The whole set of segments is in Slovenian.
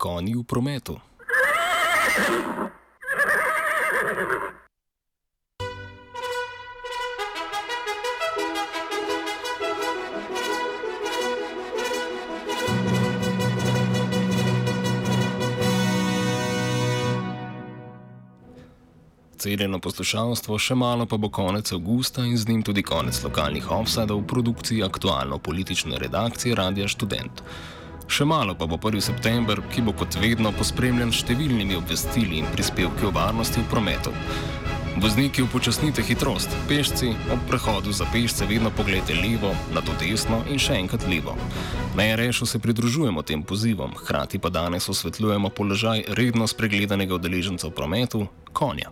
konji v prometu. Cenjeno poslušalstvo, še malo pa bo konec avgusta in z njim tudi konec lokalnih offsadov v produkciji aktualno-politične redakcije Radia Student. Še malo pa bo 1. september, ki bo kot vedno pospremljen številnimi obvestili in prispevki o varnosti v prometu. Vozniki upočasnite hitrost, pešci ob prehodu za pešce vedno pogledajte levo, na to desno in še enkrat levo. Na RŠ-u se pridružujemo tem pozivom, hkrati pa danes osvetljujemo položaj redno spregledanega udeleženca v prometu, konja.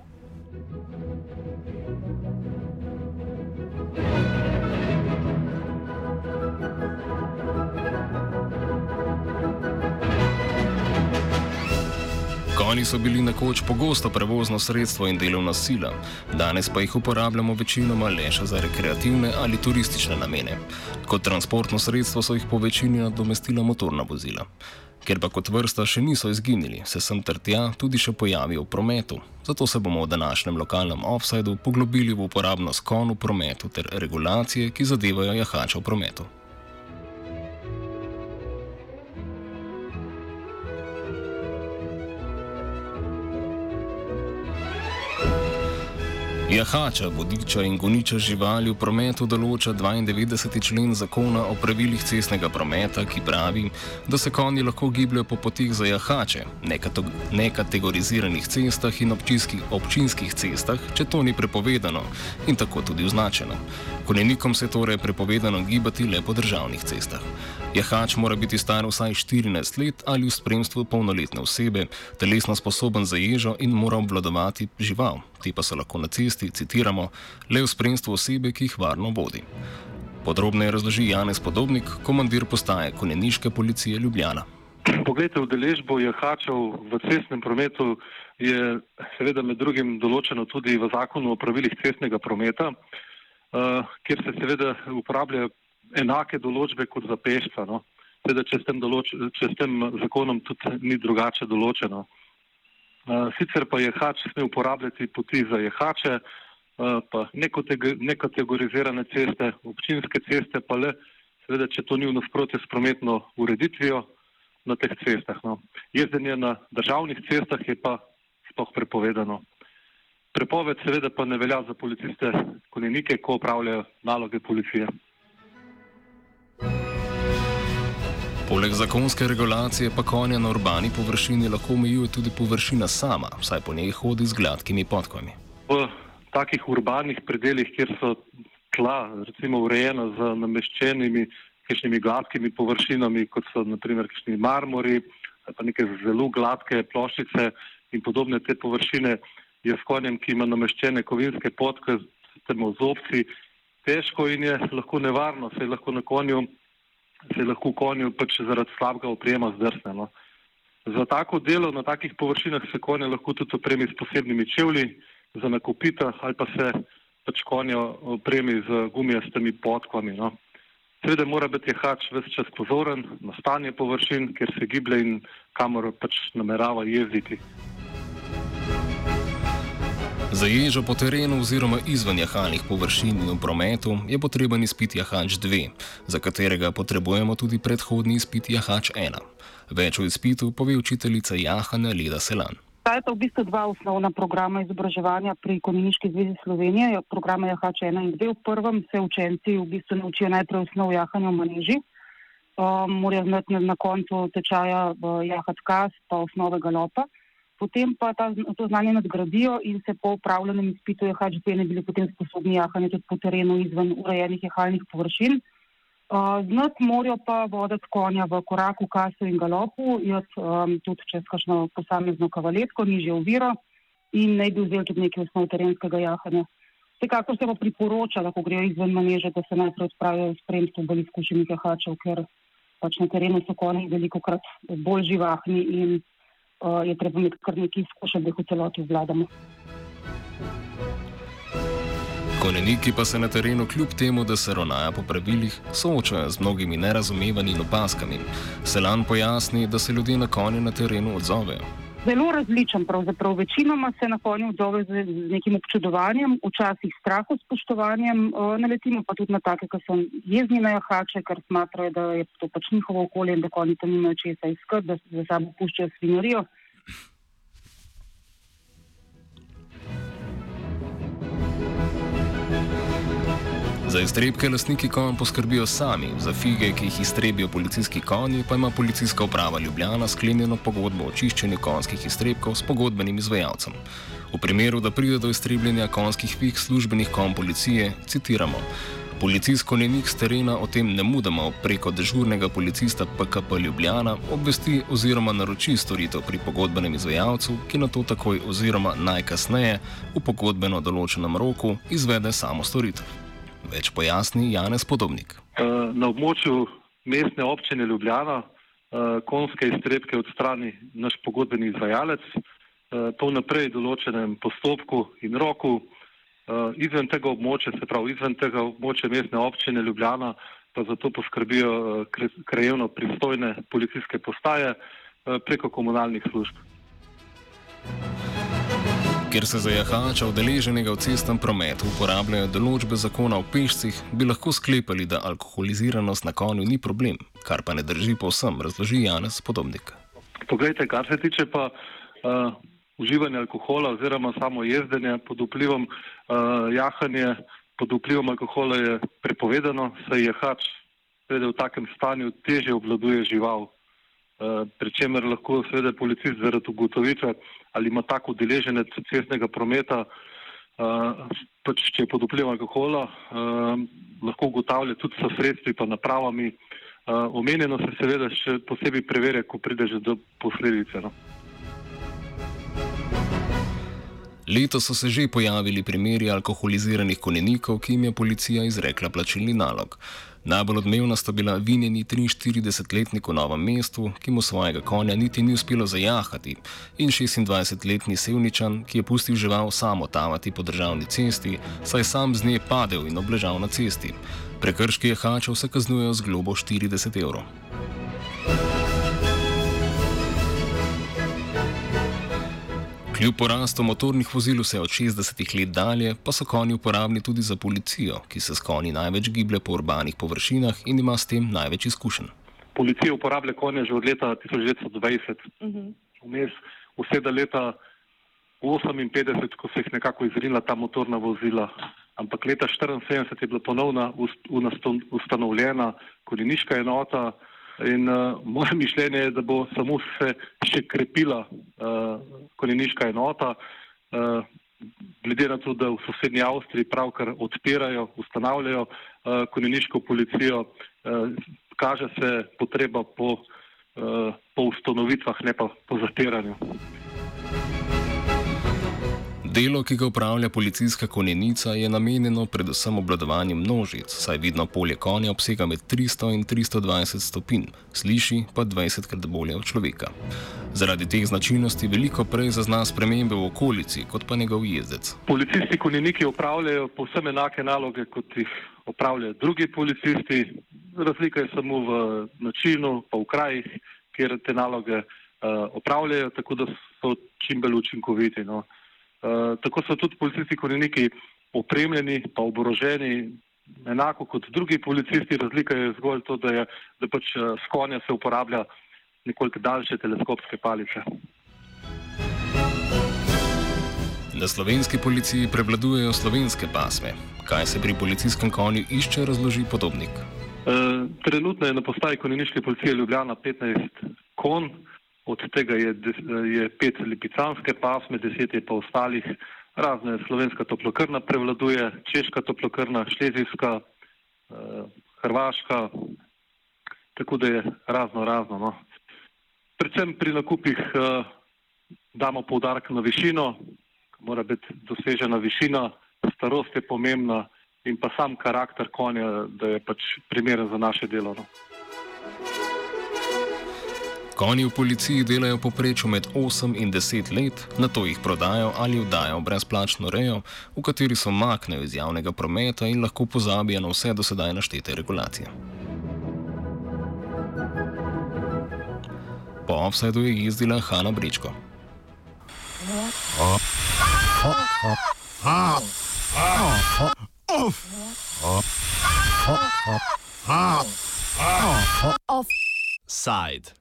Konji so bili nekoč pogosto prevozno sredstvo in delovna sila, danes pa jih uporabljamo večinoma le še za rekreativne ali turistične namene. Kot transportno sredstvo so jih po večini nadomestila motorna vozila. Ker pa kot vrsta še niso izginili, se sem ter tja tudi še pojavil v prometu. Zato se bomo v današnjem lokalnem offsajdu poglobili v uporabnost konj v prometu ter regulacije, ki zadevajo jahača v prometu. Jahača, vodiča in goniča živali v prometu določa 92. člen zakona o pravilih cestnega prometa, ki pravi, da se konji lahko gibljajo po potih za jahače, nekategoriziranih cestah in občinskih, občinskih cestah, če to ni prepovedano in tako tudi označeno. Konjenikom se torej prepovedano gibati le po državnih cestah. Jahač mora biti star vsaj 14 let ali v spremstvu polnoletne osebe, telesno sposoben za ježo in mora obvladovati žival. Ti pa so lahko na cesti, citiramo, le v spremstvu osebe, ki jih varno vodi. Podrobneje razloži Janez Podobnik, komandir postaje Konjeniške policije Ljubljana. Poglejte, udeležbo jahačev v cestnem prometu je seveda med drugim določeno tudi v zakonu o pravilih cestnega prometa, kjer se seveda uporabljajo enake določbe kot za pešca. No. Teda, če, s določ, če s tem zakonom tudi ni drugače določeno. Uh, sicer pa je hač sme uporabljati poti za jehače, pa nekategorizirane ceste, občinske ceste, pa le, seveda, če to ni v nasprotju s prometno ureditvijo na teh cestah. No. Jezdenje na državnih cestah je pa sploh prepovedano. Prepoved seveda pa ne velja za policiste, konjenike, ko upravljajo naloge policije. Poleg zakonske regulacije pa konja na urbani površini lahko omejuje tudi površina sama, saj po njej hodi z gladkimi podkami. V takih urbanih predeljih, kjer so tla recimo urejena z nameščenimi kakšnimi gladkimi površinami, kot so naprimer kakšni marmori ali pa neke zelo gladke ploščice in podobne te površine, je s konjem, ki ima nameščene kovinske podke, temo zobci, težko in je lahko nevarno, se je lahko na konju se lahko konju pač zaradi slabega oprema zdrsne. No. Za tako delo na takih površinah se konje lahko tudi opremi s posebnimi čevlji za nakupita ali pa se pač konje opremi z gumijastimi podkvami. No. Seveda mora biti hač vse čas pozoren na stanje površin, ker se giblje in kamor pač namerava jezditi. Za ježo po terenu oziroma izven jahalnih površin in v prometu je potreben izpit jahač 2, za katerega potrebujemo tudi predhodni izpit jahač 1. Več o izpitu pove učiteljica Jahana Leda Selan. Ta je v bistvu dva osnovna programa izobraževanja pri Konjeniški zvezi Slovenije, programa Jahač 1 in 2. V prvem se učenci v bistvu naučijo najprej osnov jahanja v maneži, um, morajo znati na koncu tečaja jahat kas pa osnove galopa potem pa ta, to znanje nadgradijo in se po upravljenem izpitu JHD ne bili potem sposobni jahati tudi po terenu izven urejenih jahalnih površin. Uh, Znati morajo pa voditi konja v koraku, kasu in galopu, jaz um, tudi čez kakšno posamezno kavaletko, nižje oviro in ne bi vzel tudi nekaj osnov terenskega jahanja. Vsekakor se pa priporoča, da ko grejo izven maneže, da se najprej odpravijo v spremstvu bolj izkušenih jahačev, ker pač na terenu so konji veliko krat bolj živahni in je treba imeti kar nekaj izkušenj, da jih v celoti vladamo. Konjeniki pa se na terenu kljub temu, da se ravnajo po pravilih, soočajo z mnogimi nerazumevanji in opaskami. Selan pojasni, da se ljudje na konje na terenu odzovejo. Zelo različen, pravzaprav večinoma se na konju odzove z, z nekim občudovanjem, včasih strahu spoštovanjem, naletimo pa tudi na take, ki so jezni na jahače, ker smatrajo, da je to pač njihovo okolje in da konji tam nimajo česa iskati, da za sabo puščajo svinjarijo. Za iztrebke lastniki konj poskrbijo sami, za fige, ki jih iztrebijo policijski konji, pa ima policijska uprava Ljubljana sklenjeno pogodbo o čiščenju konjskih iztrebkov s pogodbenim izvajalcem. V primeru, da pride do iztrebljenja konjskih fig službenih konj policije, citiramo. Policijsko nenik z terena o tem ne mudoma preko dežurnega policista PKP Ljubljana obvesti oziroma naroči storitev pri pogodbenem izvajalcu, ki na to takoj oziroma najkasneje v pogodbeno določenem roku izvede samo storitev. Več pojasni Janez Podobnik. Eh, na območju mestne občine Ljubljana eh, konske iztrebke odstrani naš pogodbeni izvajalec eh, po naprej določenem postopku in roku. Izven tega območja, se pravi izven tega območja mestne občine Ljubljana, pa za to poskrbijo krajevno pristojne policijske postaje preko komunalnih služb. Ker se za jahača udeleženega v cestnem prometu uporabljajo določbe zakona o pešcih, bi lahko sklepali, da alkoholiziranost na konju ni problem, kar pa ne drži povsem, razloži Janez Podobnik. Poglejte, kar se tiče pa uh, uživanja alkohola oziroma samo jezdenja pod vplivom uh, jahanja, pod vplivom alkohola je prepovedano, saj jahač v takem stanju teže obvladuje žival. Uh, Pričemer lahko seveda policist zaradi ugotovitve, ali ima tako udeleženec cestnega prometa, uh, pač, če je pod vplivom alkohola, uh, lahko ugotavlja tudi s sredstvi in napravami. Omenjeno se seveda še posebej preverja, ko pride že do posledice. No. Leto so se že pojavili primeri alkoholiziranih konjenikov, ki jim je policija izrekla plačilni nalog. Najbolj odmevna sta bila vinjeni 43-letnik v novem mestu, ki mu svojega konja niti ni uspelo zajahati, in 26-letni sevničan, ki je pustil žival samo tavati po državni cesti, saj sam z nje padel in obležal na cesti. Prekrški je hačev se kaznujejo z globo 40 evrov. Kljub porastu motornih vozil vse od 60-ih let dalje, pa so konji uporabni tudi za policijo, ki se s konji največ giblje po urbanih površinah in ima s tem največ izkušenj. Policija uporablja konje že od leta 1920. Mhm. Vmes vse do leta 1958, ko se jih nekako izrinila ta motorna vozila. Ampak leta 1974 je bila ponovno ustanovljena konjeniška enota. In uh, moje mišljenje je, da bo samo se še krepila uh, konjeniška enota, uh, glede na to, da v sosednji Avstriji pravkar odpirajo, ustanavljajo uh, konjeniško policijo, uh, kaže se potreba po, uh, po ustanovitvah, ne pa po zatiranju. Delo, ki ga upravlja policijska konjenica, je namenjeno predvsem obladovanju množic, saj vidno polje konja obsega med 300 in 320 stopinj, sliši pa 20 krat bolje od človeka. Zaradi teh značilnosti veliko prej zazna spremembe v okolici, kot pa njegov jezdec. Policisti konjeniki upravljajo povsem enake naloge, kot jih upravljajo drugi policisti. Razlika je samo v načinu, pa v krajih, kjer te naloge uh, opravljajo, tako da so čim bolj učinkoviti. No. Eh, tako so tudi policisti koreniki opremljeni, pa oboroženi, enako kot drugi policisti. Razlika je zgolj to, da, je, da pač uh, s konja se uporablja nekoliko daljše teleskopske palice. Na slovenski policiji prevladujejo slovenske pasme. Kaj se pri policijskem konju išče, razloži podobnik. E, trenutno je na postaji konjeniške policije Ljubljana 15 konj, od tega je, je pet lipicanske pasme, deset je pa ostalih, razne slovenska toplokrna prevladuje, češka toplokrna, šlezijska, eh, hrvaška, tako da je razno razno. No. Predvsem pri nakupih eh, damo poudarek na višino, mora biti dosežena višina, starost je pomembna in pa sam karakter konja, da je pač primeren za naše delo. No. Konji v policiji delajo poprečju med 8 in 10 let, na to jih prodajo ali vdajo brezplačno rejo, v kateri so maknejo iz javnega prometa in lahko pozabijo na vse do sedaj naštete regulacije. Po offsetu je jezdila Hanna Bričko. Offside.